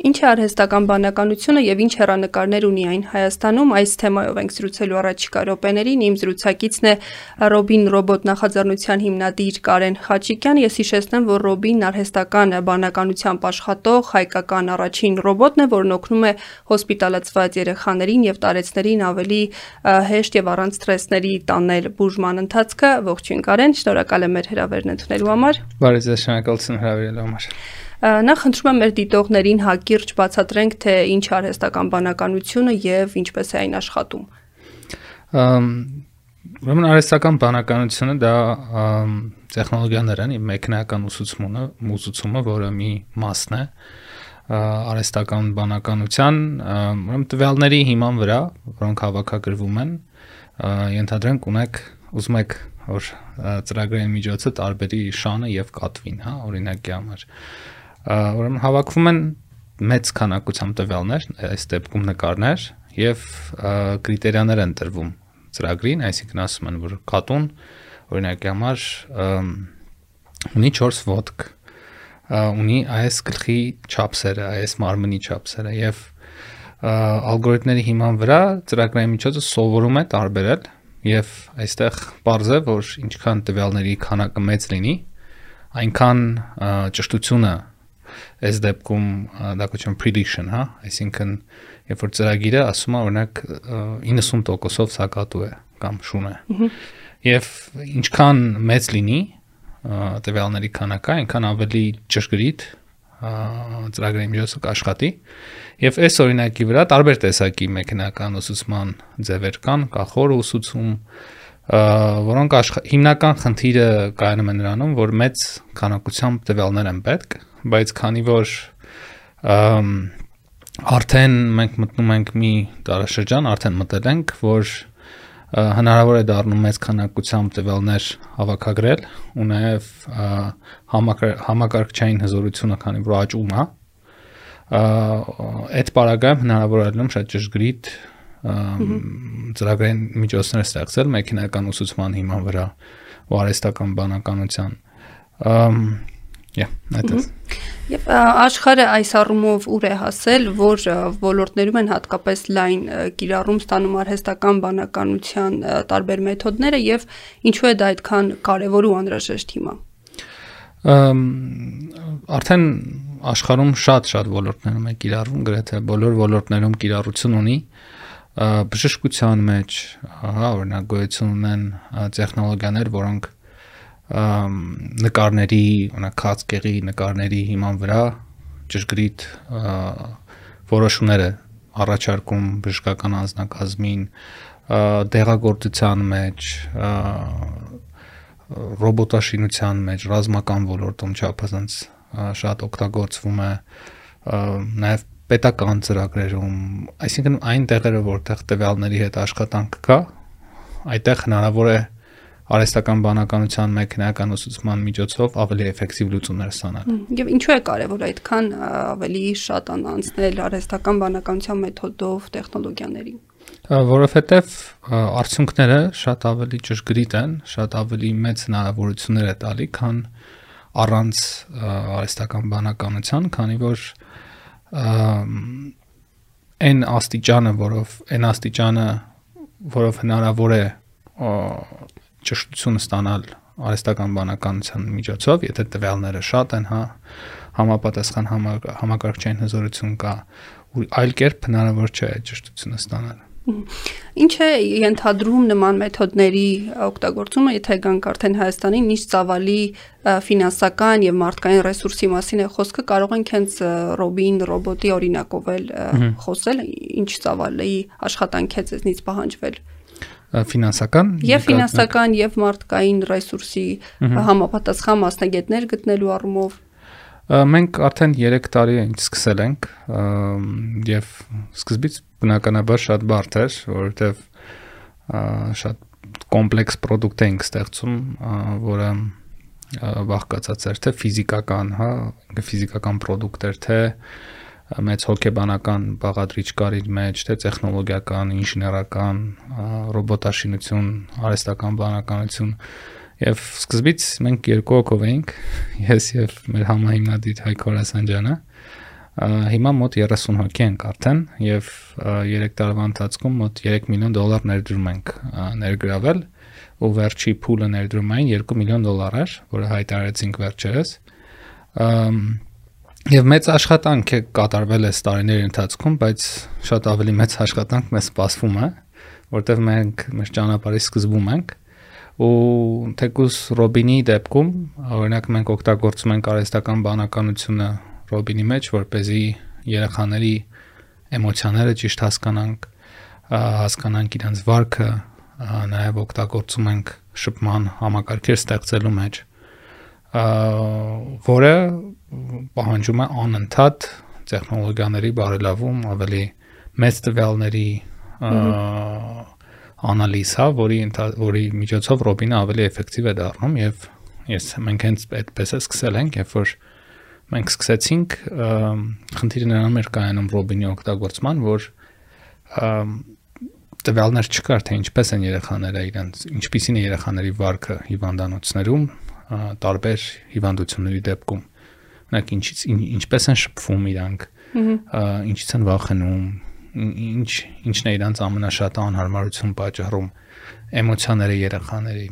Ինչ է արհեստական բանականությունը եւ ինչ հերանեկարներ ունի այն Հայաստանում, այս թեմայով ենք զրուցելու առաջիկա րոպեներին։ Իմ զրուցակիցն է Ռոբին ռոբոտ նախաձեռնության հիմնադիր Կարեն Խաչիկյան։ Ես հիշեցնեմ, որ Ռոբին արհեստական բանականությամբ աշխատող հայկական առաջին ռոբոտն է, որն օգնում է հոսպիտալացված երեխաներին եւ տարեցներին ավելի հեշտ եւ առանց սթրեսների տանել բուժման ընթացքը։ Ողջույն Կարեն, շնորհակալ եմ մեր հրավերն ընդունելու համար։ Բարև ձեզ, շնորհակալություն հրավիրելու համար։ Նախ խնդրում եմ մեր դիտողներին հակիրճ բացատրենք, թե ինչ արհեստական բանականությունը եւ ինչպես է այն աշխատում։ Ուրեմն արհեստական բանականությունը դա տեխնոլոգիաներ են, մեքենական ուսուցումը, ուսուցումը, որը մի մասն է արհեստական բանականության, ուրեմն տվյալների հիման վրա, որոնք հավաքագրվում են, ենթադրենք ունեք ուզում եք որ ծրագրային միջոցը տարբերի շանը եւ կատվին, հա, օրինակի համար ուրեմն հավաքվում են մեծ քանակությամբ տվյալներ, այս դեպքում նկարներ եւ կրիտերիաներ են տրվում ծրագրին, այսինքն ասում են, որ կատուն օրինակի համար ունի 4 ոտք, ունի այս գլխի չափսերը, այս մարմնի չափսերը եւ ալգորիթմների հիման վրա ծրագրային միջոցը սովորում է տարբերել եւ այստեղ բարձ է որ ինչքան տվյալների քանակը մեծ լինի այնքան ճշտությունը այս դեպքում դա կոչվում prediction, հա, այսինքն երբ որ ծրագիրը ասում է օրինակ 90%-ով սակատու է կամ շուն է։ Եվ ինչքան մեծ լինի տվյալների քանակը, այնքան ավելի ճշգրիտ ծրագրի միջոցը կաշխատի։ Եվ այս օրինակի վրա տարբեր տեսակի մեքենական ուսուցման ձևեր կան, կա խոր ուսուցում, որոնք հիմնական խնդիրը կայանում է նրանում, որ մեծ քանակությամբ տվյալներ են պետք բայց քանի որ արդեն մենք մտնում ենք մի տարաշրջան, արդեն մտել ենք, որ հնարավոր է դառնում մեծ քանակությամբ տվյալներ հավաքագրել ու նաև համակարգչային հզորությունը, քանի որ աճում է, այդ параգրաֆը հնարավոր է լինում շատ ճշգրիտ ծրագրային միջոցներ ստեղծել մեքենական ուսուցման հիման վրա ու արհեստական բանականության Yeah, այդպես։ Եվ աշխարհը այս առումով ուր է հասել, որ ոլորտներում են հատկապես լայն կիրառում ստանում արհեստական բանականության տարբեր մեթոդները եւ ինչու է դա այդքան կարեւոր ու անհրաժեշտ հիմա։ Ամ արդեն աշխարհում շատ-շատ ոլորտներում է կիրառվում, գրեթե բոլոր ոլորտներում կիրառություն ունի բժշկության մեջ, հա, օրինակ գոյություն ունեն տեխնոլոգիաներ, որոնք նկարների, օրինակ քացկեղի նկարների հիման վրա ճշգրիտ որոշումները առաջարկում բժշկական անձնակազմին դեղագործության մեջ ռոբոտաշինության մեջ ռազմական ոլորտում չափազանց շատ օգտագործվում է նաև պետական ծրագրերում այսինքն այն տեղերը որտեղ տվյալների հետ աշխատանք կա այդտեղ հնարավոր է արհեստական բանականության մեքենական ուսուցման միջոցով ավելի էֆեկտիվ լուծումներ ստանալ։ Եվ ինչու է կարևոր այդքան ավելի շատ անցնել արհեստական բանականության մեթոդով տեխնոլոգիաների։ Որովհետև արդյունքները շատ ավելի ճշգրիտ են, շատ ավելի մեծ հնարավորություններ է տալի, քան առանց արհեստական բանականության, քանի որ այն աստիճանը, որով այն աստիճանը, որով հնարավոր է ճշտություն ստանալ արհեստական բանականության միջոցով, եթե տվյալները շատ են, հա, համապատասխան համակարգչային հզորություն կա, ու այլ կերպ հնարավոր չէ ճշտությունը ստանալ։ Ինչ է ենթադրում նման մեթոդների օգտագործումը, եթե գանք արդեն Հայաստանին, ինչ ծավալի ֆինանսական եւ մարդկային ռեսուրսի մասին է խոսքը, կարող ենք հենց ռոբին, ռոբոտի օրինակով էլ խոսել, ինչ ծավալի աշխատանք է ձեզնից պահանջվել ֆինանսական եւ ֆինանսական եւ մարդկային ռեսուրսի համապատասխան մասնագետներ գտնելու առումով մենք արդեն 3 տարի է սկսել ենք եւ սկզբից բնականաբար շատ բարդ էր որովհետեւ շատ կոմպլեքս product ենք ստեղծում որը բաղկացած էր թե ֆիզիկական, հա, ֆիզիկական product էր, թե մեծ հոգեբանական բաղադրիչ կար իր մեջ, թե տեխնոլոգիական, ինժեներական, ռոբոտաշինություն, արհեստական բանականություն եւ սկզբից մենք երկու հոգով էինք, ես եւ մեր համահիմնադիր Հայկ Խորասանջյանը Հիմա մոտ 30 հոգի ենք արդեն եւ 3 տարվա ընթացքում մոտ 3 միլիոն դոլար ներդրում ենք ներգրավել ու վերջի փուլը ներդրումային 2 միլիոն դոլար էր, որը հայտարարեցինք վերջերս։ Եվ մեծ աշխատանք է կատարվել այս տարիների ընթացքում, բայց շատ ավելի մեծ աշխատանք մեզ սպասվում է, որտեղ մենք մեր ճանապարհի սկզբում ենք ու թեկուս Ռոբինի դեպքում օրինակ մենք օգտագործում ենք արհեստական բանականությունը Ռոբինի մեջ, որ เป զի երեխաների էմոցիաները ճիշտ հասկանանք, հասկանանք իրենց վարքը, նաև օգտագործում ենք շփման համակարգեր ստեղծելու մեջ, որը պահանջում է անընդհատ տեխնոլոգիաների բարելավում, ավելի մեծ տվյալների անալիզ, հա, որի որի միջոցով Ռոբինը ավելի էֆեկտիվ է դառնում եւ ես մենք հենց այդպես է սկսել ենք, երբ որ մենք սկսեցինք խնդիրը նրանում էր կայանում Ռոբինի օգտագործման, որ տվյալներ չկար թե ինչպես են երեխաները իրենց ինչպիսին է երեխաների վարքը հիվանդանոցներում տարբեր հիվանդությունների դեպքում օրինակ ինչից ինչպես են շփվում իրանք ինչից են վախենում ինչ ինչն է իրանց ամենաշատ անհարմարություն պատճառում էմոցիաները երեխաների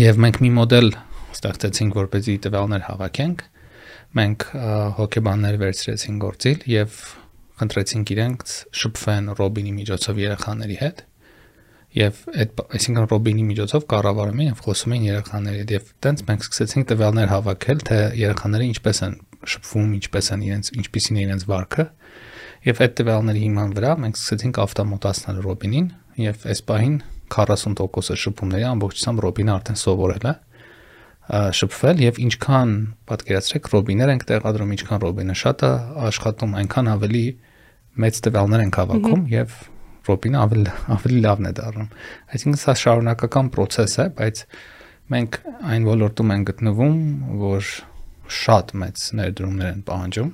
եւ մենք մի մոդել ստեղծեցինք որպեսզի տվյալներ հավաքենք մենք հոկեբաններ վերցրեցինք գործիլ եւ խնդրեցինք իրենց շփվեն Ռոբինի միջոցով երեխաների հետ եւ այդ այսինքն Ռոբինի միջոցով կառավարում են եւ խոսում են երեխաների հետ եւ տենց մենք սկսեցինք տվյալներ հավաքել թե երեխաները ինչպես են շփվում, ինչպես են իրենց ինչպիսին է իրենց վարքը Եվ այդ տվյալների հիման վրա մենք սկսեցինք ավտոմատացնել Ռոբինին եւ այս պահին 40%-ը շփումների ամբողջությամբ Ռոբինը արդեն սովորել է շփվել եւ ինչքան պատկերացրեք Ռոբիներ ենք տեղադրում, ինչքան Ռոբինը շատ է աշխատում, այնքան ավելի մեծ տվյալներ ենք հավաքում եւ Ռոբինը ավելի ավելի լավն է դառնում։ Այսինքն սա շարունակական process է, բայց մենք այն ոլորտում ենք գտնվում, որ շատ մեծ ներդրումներ են պահանջում,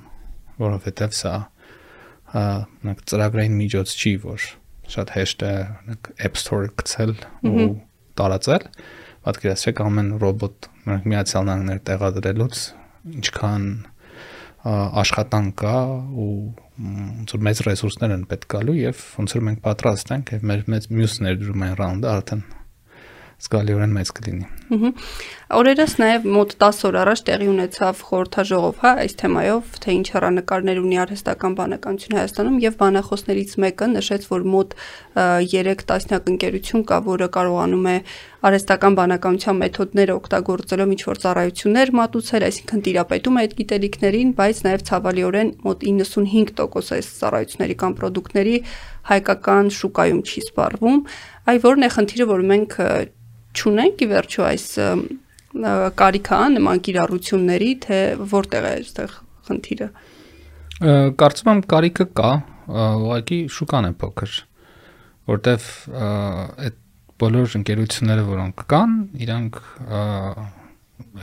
որովհետեւ սա օրինակ ծրագրային միջոց չի, որ շատ հեշտ է օրինակ App Store-ը գցել ու տարածել։ Պատկերացրեք ամեն ռոբոտ օրինակ միացյալ նահանգներ տեղադրելուց ինչքան աշխատանք կա ու ոնց որ մեծ ռեսուրսներ են պետք գալու եւ ոնց որ մենք պատրաստ ենք եւ մեր մեծ մյուս ներդրումային ռաունդը արդեն զգալիորեն մեծ կլինի։ Ահա։ Օրերս նաև մոտ 10 օր առաջ տեղի ունեցավ խորհրդաժողով, հա, այս թեմայով, թե ինչ հեռանկարներ ունի արհեստական բանականություն Հայաստանում եւ բանախոսներից մեկը նշեց, որ մոտ 3 տասնյակ ընկերություն կա, որը կարողանում է արհեստական բանականության մեթոդները օգտագործելով ինչ որ ծառայություններ մատուցել, այսինքն տիրապետում է այդ գիտելիքներին, բայց նաև ցավալիորեն մոտ 95% այս ծառայությունների կամ ապրանքների հայկական շուկայում չի սպառվում։ Այ որն է խնդիրը, որ մենք չունենք ի վերջո այս կարիքա նման կիրառությունների, թե որտեղ է այստեղ խնդիրը։ Կարծում եմ կարիքը կա, ուղղակի շուկան է փոքր, որտեվ այդ բոլոր ընկերությունները, որոնք կան, իրանք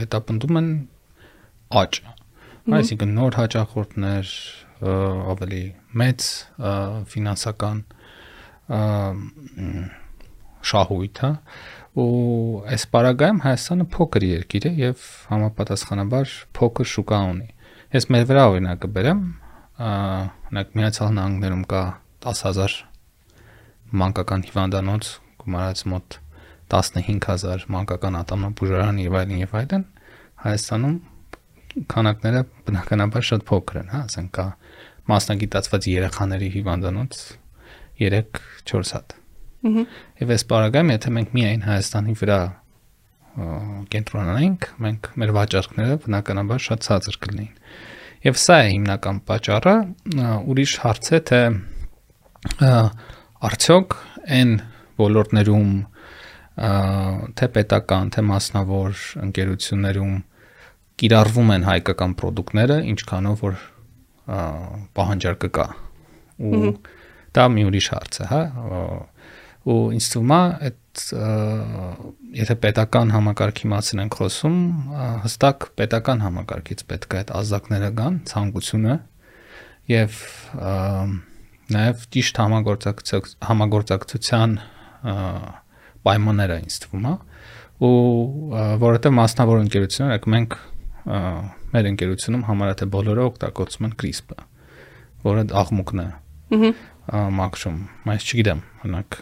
հետապնդում են աճը։ Այսինքն նոր հաճախորդներ, ավելի մեծ ֆինանսական շահույթ, հա, ու այս պարագայում Հայաստանը փոքր երկիր է եւ համապատասխանաբար փոքր շուկա ունի։ Ես մեր վրա օրինակը բերեմ, օրինակ Միացյալ Նահանգներում կա 10000 մանկական հիվանդանոց, գումարած մոտ 15000 մանկական ատամնաբուժարան եւ այլն եւ այլն։ Հայաստանում քանակները բնականաբար շատ փոքր են, հա, ասենք կա մասնագիտացված երեխաների հիվանդանոց 3-4 հատ Եվ այս պարագայում, եթե մենք միայն Հայաստանի վրա կենտրոնանանք, մենք մեր վաճառքները բնականաբար շատ ցածր կլինեին։ Եվ սա է հիմնական պատճառը, ուրիշ հարց է թե արդյոք այն ոլորտներում թե պետական, թե մասնավոր ընկերություններում կիրառվում են հայկական ապրանքները, ինչքանով որ պահանջարկը կա։ Ու դա մի ուրիշ հարց է, հա ու ինձ թվում է այդ եթե պետական համակարգի մասին ենք խոսում, հստակ պետական համակարգից պետք է այդ ազդակները գան, ցանկությունը եւ նաեւ ճիշտ համագործակցության համագործակցության պայմանները ինձ թվում է ու որովհետեւ մասնավոր ընկերությունները մենք մեր ընկերությունում համարյա թե բոլորը օգտագործում են CRISPR, որը աղմուկն է։ Ահա մաքրում, բայց չգիտեմ, օրինակ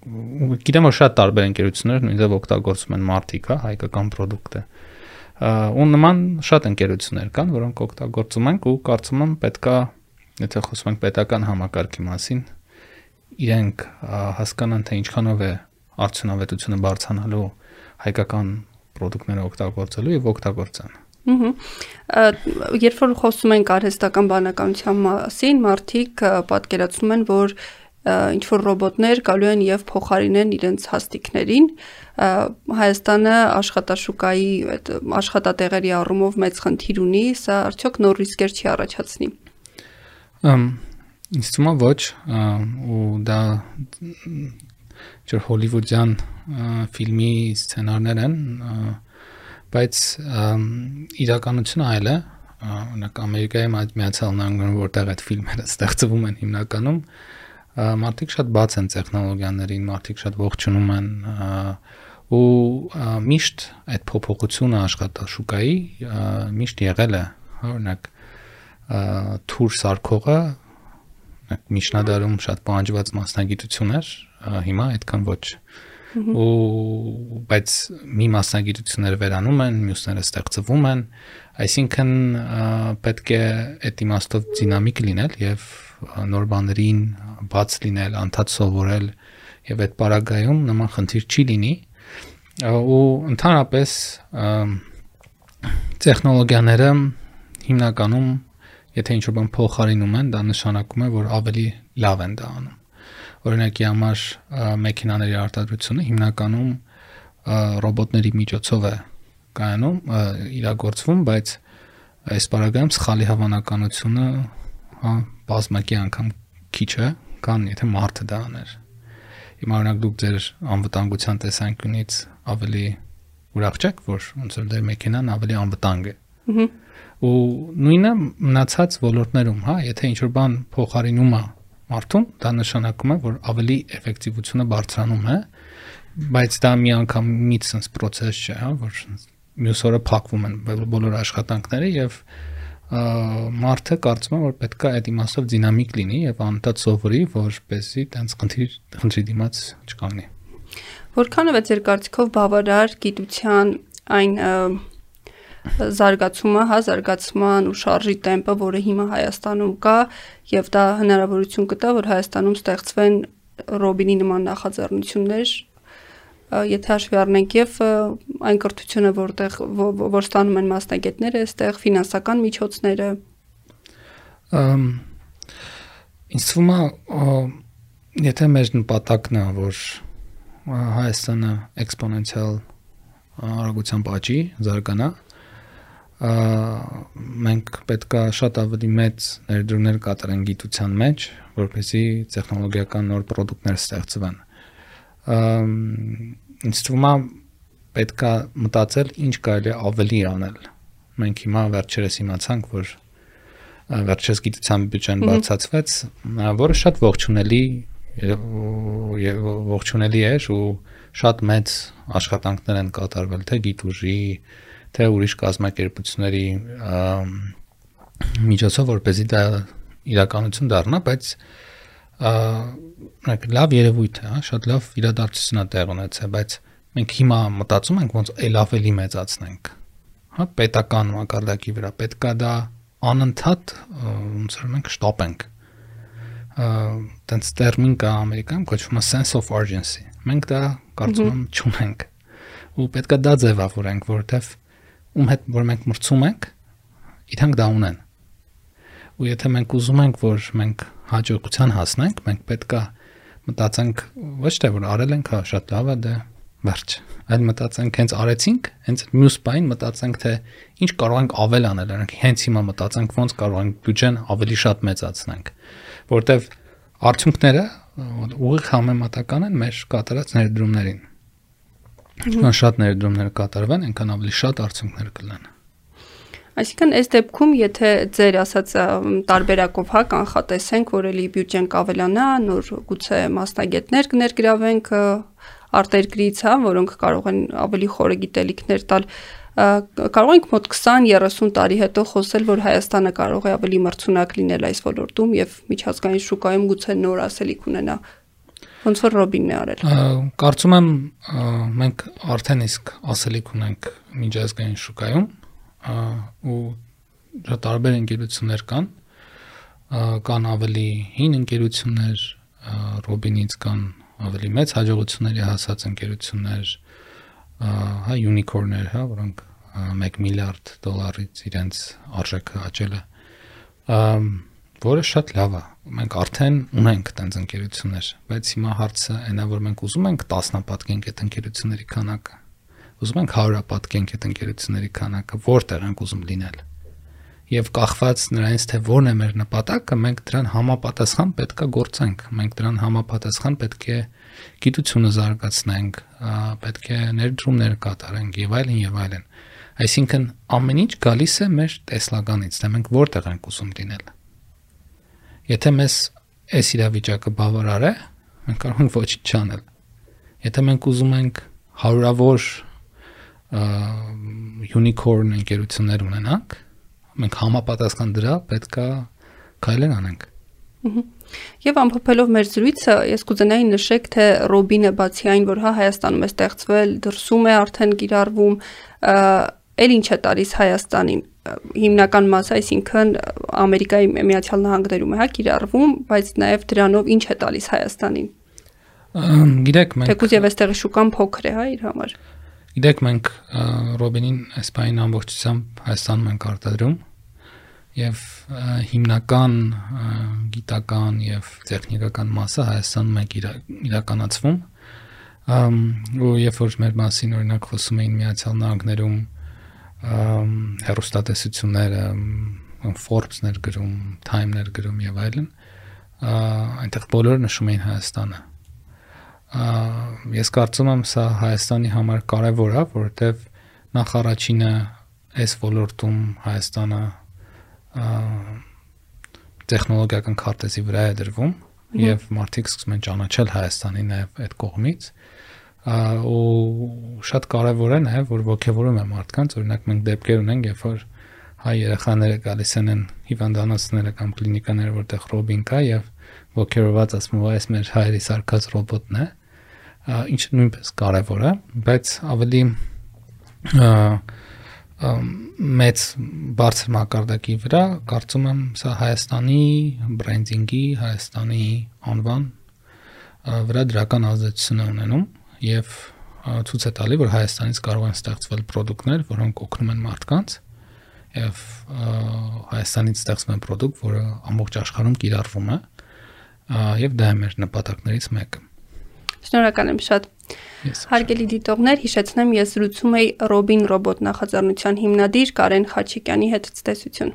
գիտեմ որ շատ տարբեր ընկերություններ նույնիսկ օգտագործում են մարտիկ, հա, հայկական product է։ Ու նման շատ ընկերություններ կան, որոնք օգտագործում են ու կարծում եմ պետքա, եթե խոսում ենք պետական համակարգի մասին, իրենք հասկանան թե ինչքանով է արդյունավետությունը բարձրանալու հայկական ապրանքները օգտագործելու եւ օգտագործան։ Ահա երբ որ խոսում ենք արհեստական բանականության մասին, մարդիկ պատկերացնում են, որ ինչ որ ռոբոտներ գալու են եւ փոխարինեն իրենց հաստիկներին Հայաստանը աշխատաշուկայի այդ աշխատատեղերի առումով մեծ խնդիր ունի, սա արդյոք նոր ռիսկեր չի առաջացնի։ ինձ թվում է ոչ ու դա ջր հոլիվուդյան ֆիլմի սցենարներ են, բայց իրականությունը այլ է օրինակ Ամերիկայի Միացյալ Նահանգներում որտեղ այդ ֆիլմերը ստեղծվում են հիմնականում մարդիկ շատ բաց են տեխնոլոգիաներին, մարդիկ շատ ողջունում են ու միշտ այդ փոփոխությունը աշխատաշուկայի միշտ եղել է օրինակ թուր սարքողը միջնադարում շատ պահանջված մասնագիտություն էր, հիմա այդքան ոչ։ ու բայց մի մասնագիտությունները վերանում են, մյուսները ստեղծվում են, այսինքն պետք է այդ իմաստով դինամիկ լինել եւ նոր բաներին բաց լինել, անդադ սովորել եւ այդ պարագայում նման խնդիր չի լինի ու ընդհանրապես տեխնոլոգիաները հիմնականում եթե ինչ-որ բան փոխարինում են, դա նշանակում է, որ ավելի լավ են դա անում։ Օրինակի համար մեքենաների արտադրությունը հիմնականում ռոբոտների միջոցով է կայանում, իրագործվում, բայց այս բարագայում սխալի հավանականությունը հա բազմակի անգամ քիչ է, կան եթե մարդը դա աներ։ Հիմա օրինակ դուք ձեր անվտանգության տեսանկյունից ավելի ուրախ չեք, որ ոնց որ դեր մեքենան ավելի անվտանգ է։ Ահա ու նույնը մնացած ոլորտներում, հա, եթե ինչ որ բան փոխարինում է մարդուն, դա նշանակում է, որ ավելի էֆեկտիվությունը բարձրանում է, բայց դա մի անգամից sense process չէ, հա, որ մյուս օրը փակվում են բոլոր աշխատանքները եւ մարդը կարծում է որ պետքա այդ իմաստով դինամիկ լինի եւ անդադ սովորի որպեսզի տենց խնդիր խնդրի դիմաց չկանգնի որքանով է ձեր կարծիքով բավարար գիտության այն զարգացումը, հա, զարգացման ու շարժի տեմպը, որը հիմա Հայաստանում կա, եւ դա հնարավորություն կտա, որ Հայաստանում ստեղծվեն Ռոբինի նման նախաձեռնություններ, եթե հաշվի առնենք եւ այն կրթությունը, որտեղ որ ստանում են մասնագետները, այստեղ ֆինանսական միջոցները ըմ ինձ թվում է եթե մեր նպատակն է որ Հայաստանը էքսպոնենցիալ արագությամբ աճի, զարգանա, մենք պետքա շատ ավելի մեծ ներդրումներ կատարենք գիտության մեջ, որպեսզի տեխնոլոգիական նոր ապրանքներ ստեղծվեն։ Ինձ թվում է պետքա մտածել ինչ կարելի է ավելի անել։ Մենք հիմա վերջերս իմացանք, որ վերջերս գիտության բյուջեն բարձրացվեց, որը շատ ողջունելի ողջունելի էր ու շատ մեծ աշխատանքներ են կատարվել թե գիտուժի, թե ուրիշ կազմակերպությունների միջոցով որպեսզի դա իրականություն դառնա, բայց նայեք լավ երևույթ է, հա, շատ լավ իրադարձություն է տեղ ունեցել, բայց մենք հիմա մտածում ենք ոնց էլ ավելի մեծացնենք։ Հա, պետական մակարդակի վրա պետքա դա անընդհատ ոնց որ մենք շտապենք։ Տենց տերմին կա Ամերիկայում կոչվում է sense of urgency։ Մենք դա կարծում եմ չունենք։ Ու պետքա դա ձևավորենք, որովհետև ում հետ որ մենք մրցում ենք, իրանք դա ունեն։ Ու եթե մենք ուզում ենք, որ մենք հաջողության հասնենք, մենք պետքա մտածենք ոչ թե որ արել ենք, հա, շատ լավ է դա, վերջ։ Այլ մտածենք հենց արեցինք, հենց մյուս բան մտածենք թե ինչ կարող ենք ավել անել, անենք հենց հիմա մտածենք ոնց կարող ենք բյուջեն ավելի շատ մեծացնենք, որտեվ արդյունքները ուղիղ համեմատական են մեր կատարած ներդրումներին Ինչքան շատ ներդրումներ կատարվեն, այնքան ավելի շատ արդյունքներ կլինեն։ Այսինքն այս դեպքում, եթե ձեր ասած տարբերակով հա կանխատեսենք, որ էլի բյուջեն կավելանա, նոր գուցե մասնագետներ կներգրավենք արտերկրից, հա, որոնք կարող են ավելի խորը գիտելիքներ տալ, կարող ենք մոտ 20-30 տարի հետո խոսել, որ Հայաստանը կարող է ավելի մրցունակ լինել այս ոլորտում եւ միջազգային շուկայում գուցե նոր ասելիք ունենա։ Ոնց որ Ռոբինն է արել։ Կարծում եմ մենք արդեն իսկ ասելիք ունենք միջազգային շուկայում ու տարբեր ընկերություններ կան, կան ավելի հին ընկերություններ, Ռոբինից կան ավելի մեծ հաջողությունների հասած ընկերություններ, հա unicorn-ներ, հա, որոնք 1 միլիարդ դոլարից իրենց արժեքը աճել է։ որը շատ լավ է։ Մենք արդեն ունենք տենց ընկերություններ, բայց հիմա հարցը այնա որ մենք ուզում ենք 10 պատկենք այդ ընկերությունների քանակը։ Ուզում ենք 100 պատկենք այդ ընկերությունների քանակը, որտեղ ենք ուզում լինել եւ կախված նրանից թե որն է մեր նպատակը, մենք դրան համապատասխան պետքա գործենք։ Մենք դրան համապատասխան պետք է գիտությունը զարգացնենք, պետք է ներդրումներ կատարենք եւ այլն եւ այլն։ Այսինքն ամեն ինչ գալիս է մեր տեսլականից, թե մենք որտեղ ենք ուզում լինել։ Եթե մեզ այս իրավիճակը բավարար է, մենք կարող ենք ոչինչ չանել։ Եթե մենք ուզում ենք հարյուրավոր unicorn ընկերություններ ունենանք, մենք համապատասխան դրա պետքա քայլեր անենք։ Եվ ամփոփելով մեր զրույցը, ես կուզենայի նշեք, թե Ռոբինը բացի այն, որ հա Հայաստանում է ստեղծվել, դրսում է արդեն գիրառվում, ել ինչ է տալիս Հայաստանին հիմնական մասը, այսինքն Ամերիկայի Միացյալ Նահանգներում է հա գիրառվում, բայց նաև դրանով ինչ է տալիս Հայաստանին։ Գիտեք, մենք Թեկուզ եւ այստեղի շուկան փոքր է հա իր համար։ Գիտեք, մենք Ռոբինին այսպայն ամբողջությամբ Հայաստանում ենք արտադրում եւ հիմնական գիտական եւ տեխնիկական մասը Հայաստանում է իրականացվում ու երբ որ մեր մասին օրինակ խոսում էին Միացյալ Նահանգներում հերոստատեսությունները Forbes-ներ գրում, Time-ներ գրում եւ այլն այնտեղ բոլորը նշում էին Հայաստանը ես կարծում եմ սա Հայաստանի համար կարևոր է որովհետեւ նախ առաջինը այս ոլորտում Հայաստանը տեխնոլոգիական քարտեզի վրա է դրվում եւ մարդիկ սկսում են ճանաչել Հայաստանի նաեւ այդ կողմից ու շատ կարեւոր է նաեւ որ ողջևորում է մարդկանց օրինակ մենք դեպքեր ունենք երբ որ հայ երեխաները գալիս են հիվանդանոցները կամ կլինիկաները որտեղ ռոբին կա եւ ողջերված ասում ու այս մեր հայերի սարկած ռոբոտն է ինչը նույնպես կարեւոր է բայց ավելի մեծ բարձր մակարդակի վրա կարծում եմ սա Հայաստանի բրենդինգի, Հայաստանի անվան վրա դրական ազդեցություն է ունենում եւ ցույց է տալի, որ Հայաստանից կարող են ստեղծվել ապրանքներ, որոնք օգնում են մարդկանց եւ Հայաստանից ստեղծվում է ապրանք, որը ամբողջ աշխարհում կիրառվում է եւ դա է մեր նպատակներից մեկը։ Շնորհակալ եմ շատ։ Հարգելի դիտողներ, հիշեցնեմ, ես զրուցում եի Ռոբին ռոբոտ նախաձեռնության հիմնադիր Կարեն Խաչիկյանի հետ ցտեսություն։